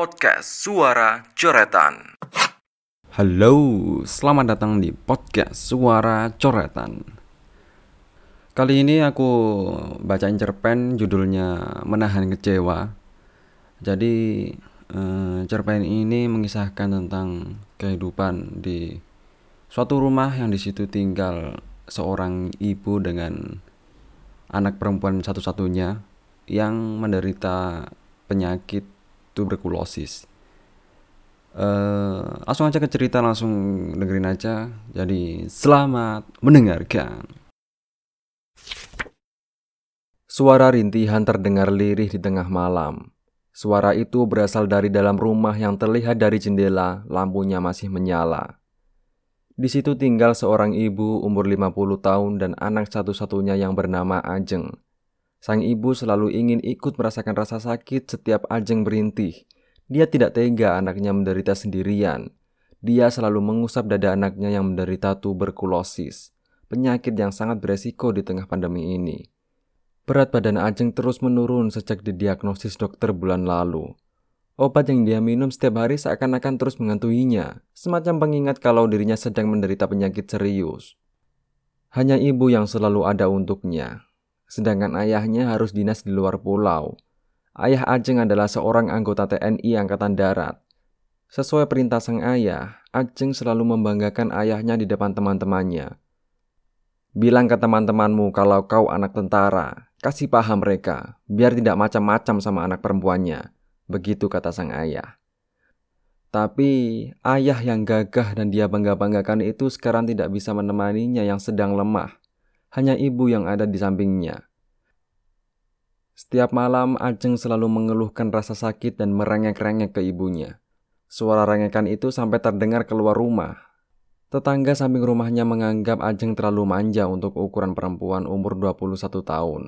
Podcast Suara Coretan. Halo, selamat datang di podcast Suara Coretan. Kali ini aku bacain cerpen judulnya Menahan Kecewa. Jadi eh, cerpen ini mengisahkan tentang kehidupan di suatu rumah yang di situ tinggal seorang ibu dengan anak perempuan satu-satunya yang menderita penyakit tuberkulosis. Uh, langsung aja ke cerita langsung dengerin aja. Jadi selamat mendengarkan. Suara rintihan terdengar lirih di tengah malam. Suara itu berasal dari dalam rumah yang terlihat dari jendela, lampunya masih menyala. Di situ tinggal seorang ibu umur 50 tahun dan anak satu-satunya yang bernama Ajeng. Sang ibu selalu ingin ikut merasakan rasa sakit setiap Ajeng berintih. Dia tidak tega anaknya menderita sendirian. Dia selalu mengusap dada anaknya yang menderita tuberkulosis, penyakit yang sangat beresiko di tengah pandemi ini. Berat badan Ajeng terus menurun sejak didiagnosis dokter bulan lalu. Obat yang dia minum setiap hari seakan-akan terus mengantuinya, semacam pengingat kalau dirinya sedang menderita penyakit serius. Hanya ibu yang selalu ada untuknya, sedangkan ayahnya harus dinas di luar pulau. Ayah Ajeng adalah seorang anggota TNI Angkatan Darat. Sesuai perintah sang ayah, Ajeng selalu membanggakan ayahnya di depan teman-temannya. Bilang ke teman-temanmu kalau kau anak tentara, kasih paham mereka, biar tidak macam-macam sama anak perempuannya. Begitu kata sang ayah. Tapi ayah yang gagah dan dia bangga-banggakan itu sekarang tidak bisa menemaninya yang sedang lemah hanya ibu yang ada di sampingnya. Setiap malam, Ajeng selalu mengeluhkan rasa sakit dan merengek-rengek ke ibunya. Suara rengekan itu sampai terdengar keluar rumah. Tetangga samping rumahnya menganggap Ajeng terlalu manja untuk ukuran perempuan umur 21 tahun.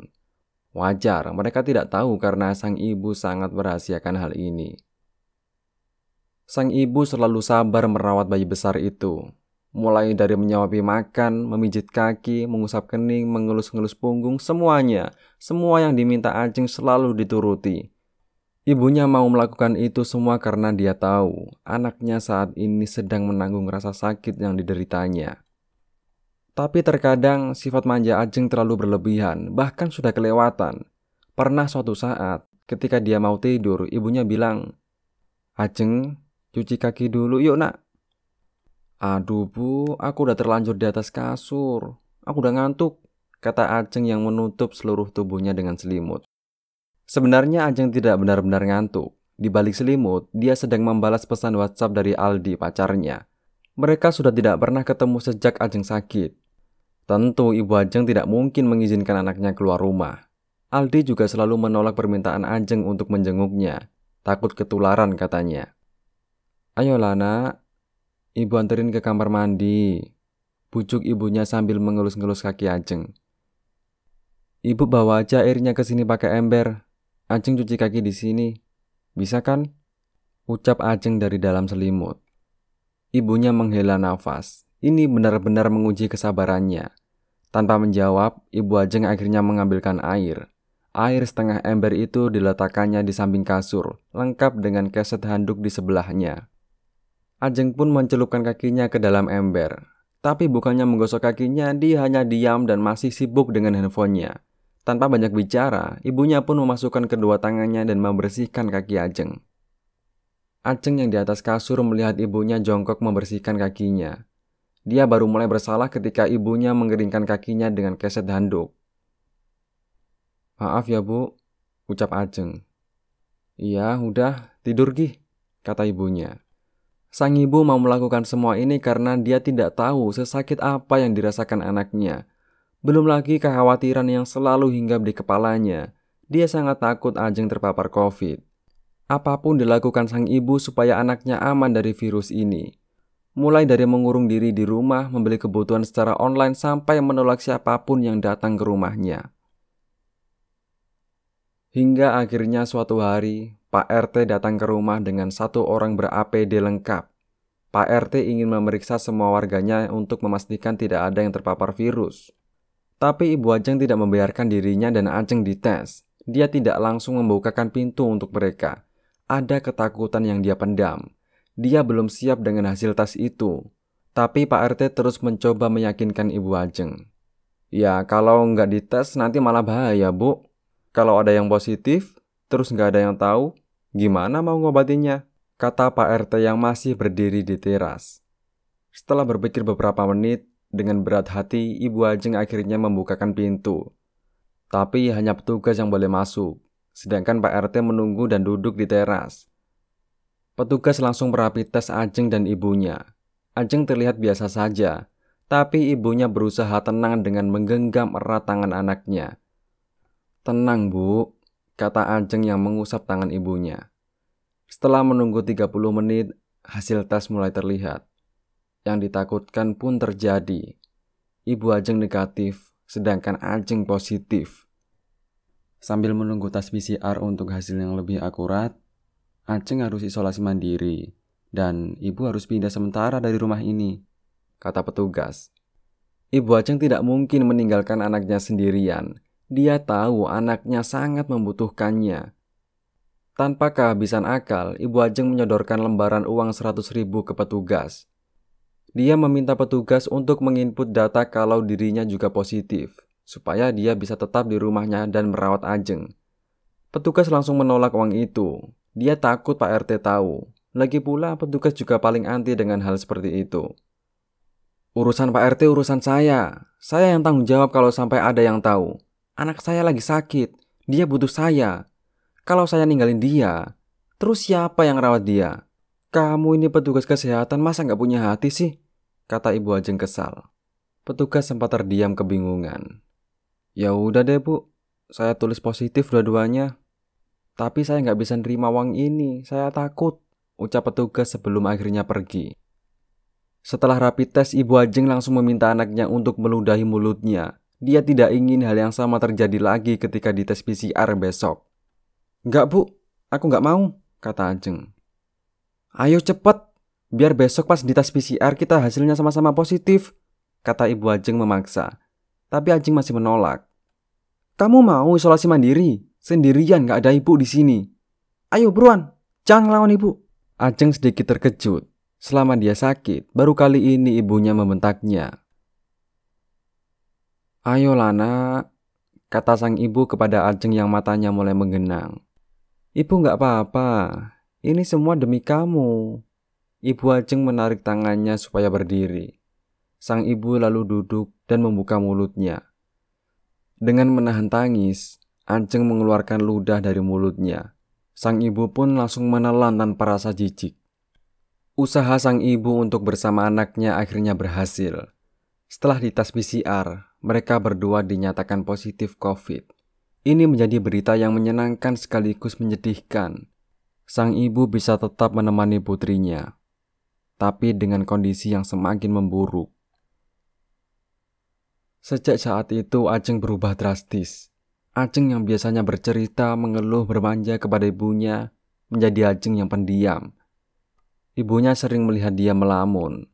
Wajar, mereka tidak tahu karena sang ibu sangat merahasiakan hal ini. Sang ibu selalu sabar merawat bayi besar itu, Mulai dari menyuapi makan, memijit kaki, mengusap kening, mengelus-ngelus punggung, semuanya. Semua yang diminta Ajeng selalu dituruti. Ibunya mau melakukan itu semua karena dia tahu anaknya saat ini sedang menanggung rasa sakit yang dideritanya. Tapi terkadang sifat manja Ajeng terlalu berlebihan, bahkan sudah kelewatan. Pernah suatu saat, ketika dia mau tidur, ibunya bilang, Ajeng, cuci kaki dulu yuk nak. Aduh bu, aku udah terlanjur di atas kasur. Aku udah ngantuk, kata Ajeng yang menutup seluruh tubuhnya dengan selimut. Sebenarnya Ajeng tidak benar-benar ngantuk. Di balik selimut, dia sedang membalas pesan WhatsApp dari Aldi, pacarnya. Mereka sudah tidak pernah ketemu sejak Ajeng sakit. Tentu ibu Ajeng tidak mungkin mengizinkan anaknya keluar rumah. Aldi juga selalu menolak permintaan Ajeng untuk menjenguknya. Takut ketularan katanya. Ayolah nak, Ibu anterin ke kamar mandi. Bujuk ibunya sambil mengelus-ngelus kaki Ajeng. Ibu bawa aja airnya ke sini pakai ember. Ajeng cuci kaki di sini. Bisa kan? Ucap Ajeng dari dalam selimut. Ibunya menghela nafas. Ini benar-benar menguji kesabarannya. Tanpa menjawab, Ibu Ajeng akhirnya mengambilkan air. Air setengah ember itu diletakkannya di samping kasur, lengkap dengan keset handuk di sebelahnya. Ajeng pun mencelupkan kakinya ke dalam ember. Tapi bukannya menggosok kakinya, dia hanya diam dan masih sibuk dengan handphonenya. Tanpa banyak bicara, ibunya pun memasukkan kedua tangannya dan membersihkan kaki Ajeng. Ajeng yang di atas kasur melihat ibunya jongkok membersihkan kakinya. Dia baru mulai bersalah ketika ibunya mengeringkan kakinya dengan keset handuk. Maaf ya bu, ucap Ajeng. Iya, udah, tidur gih, kata ibunya. Sang ibu mau melakukan semua ini karena dia tidak tahu sesakit apa yang dirasakan anaknya. Belum lagi kekhawatiran yang selalu hinggap di kepalanya. Dia sangat takut Ajeng terpapar COVID. Apa pun dilakukan sang ibu supaya anaknya aman dari virus ini. Mulai dari mengurung diri di rumah, membeli kebutuhan secara online sampai menolak siapa pun yang datang ke rumahnya. Hingga akhirnya suatu hari, Pak RT datang ke rumah dengan satu orang ber-APD lengkap. Pak RT ingin memeriksa semua warganya untuk memastikan tidak ada yang terpapar virus. Tapi Ibu Ajeng tidak membiarkan dirinya dan Ajeng dites. Dia tidak langsung membukakan pintu untuk mereka. ada ketakutan yang dia pendam. Dia belum siap dengan hasil tes itu. Tapi Pak RT terus mencoba meyakinkan Ibu Ajeng. Ya, kalau nggak dites nanti malah bahaya, Bu. Kalau ada yang positif, terus nggak ada yang tahu, gimana mau ngobatinya? Kata Pak RT yang masih berdiri di teras. Setelah berpikir beberapa menit, dengan berat hati, Ibu Ajeng akhirnya membukakan pintu. Tapi hanya petugas yang boleh masuk, sedangkan Pak RT menunggu dan duduk di teras. Petugas langsung merapi tes Ajeng dan ibunya. Ajeng terlihat biasa saja, tapi ibunya berusaha tenang dengan menggenggam erat tangan anaknya. Tenang bu, kata Ajeng yang mengusap tangan ibunya. Setelah menunggu 30 menit, hasil tes mulai terlihat. Yang ditakutkan pun terjadi. Ibu Ajeng negatif, sedangkan Ajeng positif. Sambil menunggu tes PCR untuk hasil yang lebih akurat, Ajeng harus isolasi mandiri dan ibu harus pindah sementara dari rumah ini, kata petugas. Ibu Ajeng tidak mungkin meninggalkan anaknya sendirian. Dia tahu anaknya sangat membutuhkannya. Tanpa kehabisan akal, Ibu Ajeng menyodorkan lembaran uang 100 ribu ke petugas. Dia meminta petugas untuk menginput data kalau dirinya juga positif, supaya dia bisa tetap di rumahnya dan merawat Ajeng. Petugas langsung menolak uang itu. Dia takut Pak RT tahu. Lagi pula petugas juga paling anti dengan hal seperti itu. Urusan Pak RT urusan saya. Saya yang tanggung jawab kalau sampai ada yang tahu. Anak saya lagi sakit. Dia butuh saya. Kalau saya ninggalin dia, terus siapa yang rawat dia? Kamu ini petugas kesehatan masa nggak punya hati sih? Kata Ibu Ajeng kesal. Petugas sempat terdiam kebingungan. Ya udah deh bu, saya tulis positif dua-duanya. Tapi saya nggak bisa nerima uang ini, saya takut. Ucap petugas sebelum akhirnya pergi. Setelah rapi tes, Ibu Ajeng langsung meminta anaknya untuk meludahi mulutnya. Dia tidak ingin hal yang sama terjadi lagi ketika dites PCR besok. Enggak bu, aku nggak mau, kata Ajeng. Ayo cepet, Biar besok pas di tes PCR kita hasilnya sama-sama positif, kata Ibu Ajeng memaksa. Tapi Ajeng masih menolak. Kamu mau isolasi mandiri? Sendirian gak ada ibu di sini. Ayo buruan, jangan ngelawan ibu. Ajeng sedikit terkejut. Selama dia sakit, baru kali ini ibunya membentaknya. Ayo Lana, kata sang ibu kepada Ajeng yang matanya mulai menggenang. Ibu gak apa-apa, ini semua demi kamu. Ibu Ajeng menarik tangannya supaya berdiri. Sang ibu lalu duduk dan membuka mulutnya. Dengan menahan tangis, Ajeng mengeluarkan ludah dari mulutnya. Sang ibu pun langsung menelan tanpa rasa jijik. Usaha sang ibu untuk bersama anaknya akhirnya berhasil. Setelah dites PCR, mereka berdua dinyatakan positif COVID. Ini menjadi berita yang menyenangkan sekaligus menyedihkan. Sang ibu bisa tetap menemani putrinya tapi dengan kondisi yang semakin memburuk. Sejak saat itu Ajeng berubah drastis. Ajeng yang biasanya bercerita, mengeluh, bermanja kepada ibunya, menjadi Ajeng yang pendiam. Ibunya sering melihat dia melamun.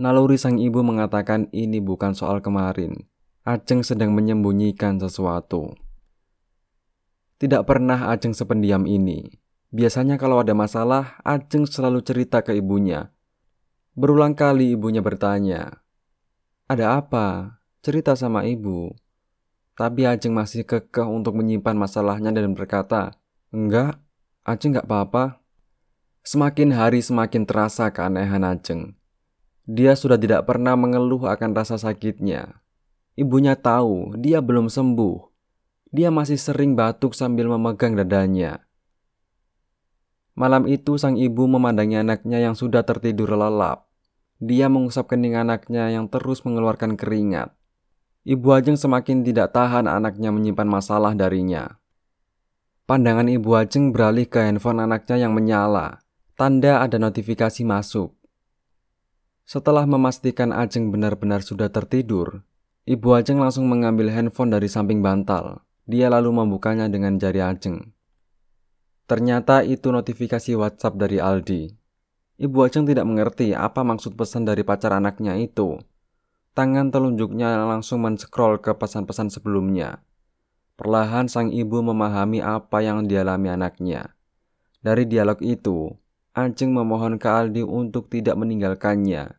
Naluri sang ibu mengatakan ini bukan soal kemarin. Ajeng sedang menyembunyikan sesuatu. Tidak pernah Ajeng sependiam ini. Biasanya kalau ada masalah, Ajeng selalu cerita ke ibunya. Berulang kali ibunya bertanya, "Ada apa? Cerita sama ibu." Tapi Ajeng masih kekeh untuk menyimpan masalahnya dan berkata, "Enggak, Ajeng enggak apa-apa." Semakin hari semakin terasa keanehan Ajeng. Dia sudah tidak pernah mengeluh akan rasa sakitnya. Ibunya tahu dia belum sembuh. Dia masih sering batuk sambil memegang dadanya. Malam itu sang ibu memandangi anaknya yang sudah tertidur lelap. Dia mengusap kening anaknya yang terus mengeluarkan keringat. Ibu Ajeng semakin tidak tahan anaknya menyimpan masalah darinya. Pandangan Ibu Ajeng beralih ke handphone anaknya yang menyala. Tanda ada notifikasi masuk. Setelah memastikan Ajeng benar-benar sudah tertidur, Ibu Ajeng langsung mengambil handphone dari samping bantal. Dia lalu membukanya dengan jari Ajeng. Ternyata itu notifikasi WhatsApp dari Aldi. Ibu Ajeng tidak mengerti apa maksud pesan dari pacar anaknya itu. Tangan telunjuknya langsung men-scroll ke pesan-pesan sebelumnya. Perlahan sang ibu memahami apa yang dialami anaknya. Dari dialog itu, Ajeng memohon ke Aldi untuk tidak meninggalkannya.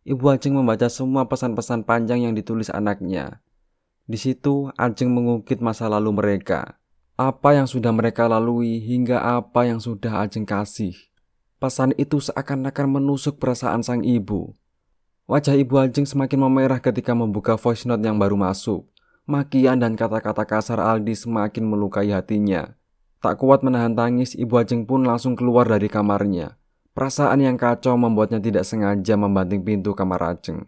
Ibu Ajeng membaca semua pesan-pesan panjang yang ditulis anaknya. Di situ, Ajeng mengungkit masa lalu mereka. Apa yang sudah mereka lalui hingga apa yang sudah Ajeng kasih. Pesan itu seakan-akan menusuk perasaan sang ibu. Wajah ibu Ajeng semakin memerah ketika membuka voice note yang baru masuk. Makian dan kata-kata kasar Aldi semakin melukai hatinya. Tak kuat menahan tangis, Ibu Ajeng pun langsung keluar dari kamarnya. Perasaan yang kacau membuatnya tidak sengaja membanting pintu kamar Ajeng.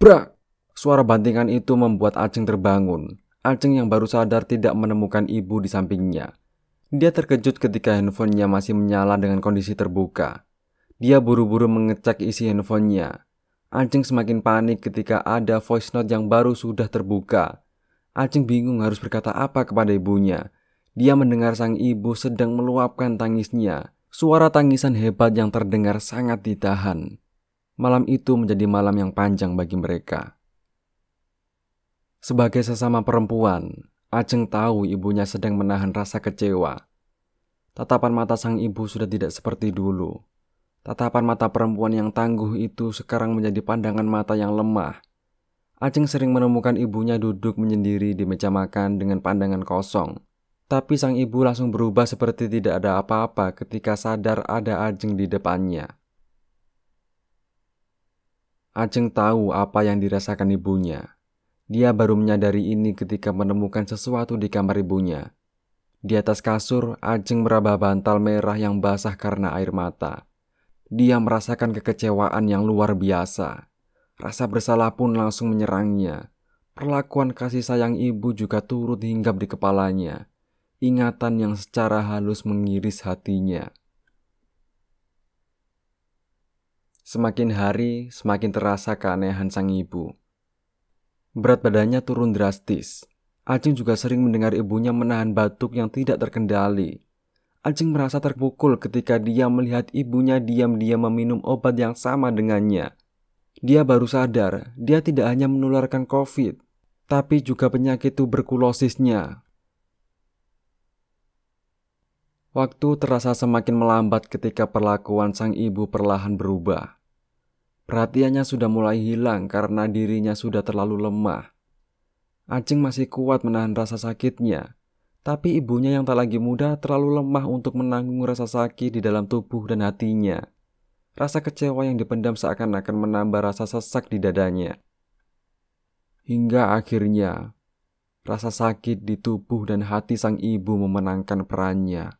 Brak! Suara bantingan itu membuat Ajeng terbangun. Ajeng yang baru sadar tidak menemukan ibu di sampingnya. Dia terkejut ketika handphonenya masih menyala dengan kondisi terbuka. Dia buru-buru mengecek isi handphonenya. Ajeng semakin panik ketika ada voice note yang baru sudah terbuka. Ajeng bingung harus berkata apa kepada ibunya. Dia mendengar sang ibu sedang meluapkan tangisnya. Suara tangisan hebat yang terdengar sangat ditahan. Malam itu menjadi malam yang panjang bagi mereka. Sebagai sesama perempuan, Ajeng tahu ibunya sedang menahan rasa kecewa. Tatapan mata sang ibu sudah tidak seperti dulu. Tatapan mata perempuan yang tangguh itu sekarang menjadi pandangan mata yang lemah. Ajeng sering menemukan ibunya duduk menyendiri di meja makan dengan pandangan kosong. Tapi sang ibu langsung berubah seperti tidak ada apa-apa ketika sadar ada Ajeng di depannya. Ajeng tahu apa yang dirasakan ibunya. Dia baru menyadari ini ketika menemukan sesuatu di kamar ibunya. Di atas kasur, Ajeng meraba bantal merah yang basah karena air mata. Dia merasakan kekecewaan yang luar biasa. Rasa bersalah pun langsung menyerangnya. Perlakuan kasih sayang ibu juga turut hinggap di kepalanya ingatan yang secara halus mengiris hatinya. Semakin hari, semakin terasa keanehan sang ibu. Berat badannya turun drastis. Ajeng juga sering mendengar ibunya menahan batuk yang tidak terkendali. Ajeng merasa terpukul ketika dia melihat ibunya diam-diam meminum obat yang sama dengannya. Dia baru sadar, dia tidak hanya menularkan COVID, tapi juga penyakit tuberkulosisnya. Waktu terasa semakin melambat ketika perlakuan sang ibu perlahan berubah. Perhatiannya sudah mulai hilang karena dirinya sudah terlalu lemah. Ajeng masih kuat menahan rasa sakitnya, tapi ibunya yang tak lagi muda terlalu lemah untuk menanggung rasa sakit di dalam tubuh dan hatinya. Rasa kecewa yang dipendam seakan-akan menambah rasa sesak di dadanya. Hingga akhirnya, rasa sakit di tubuh dan hati sang ibu memenangkan perannya.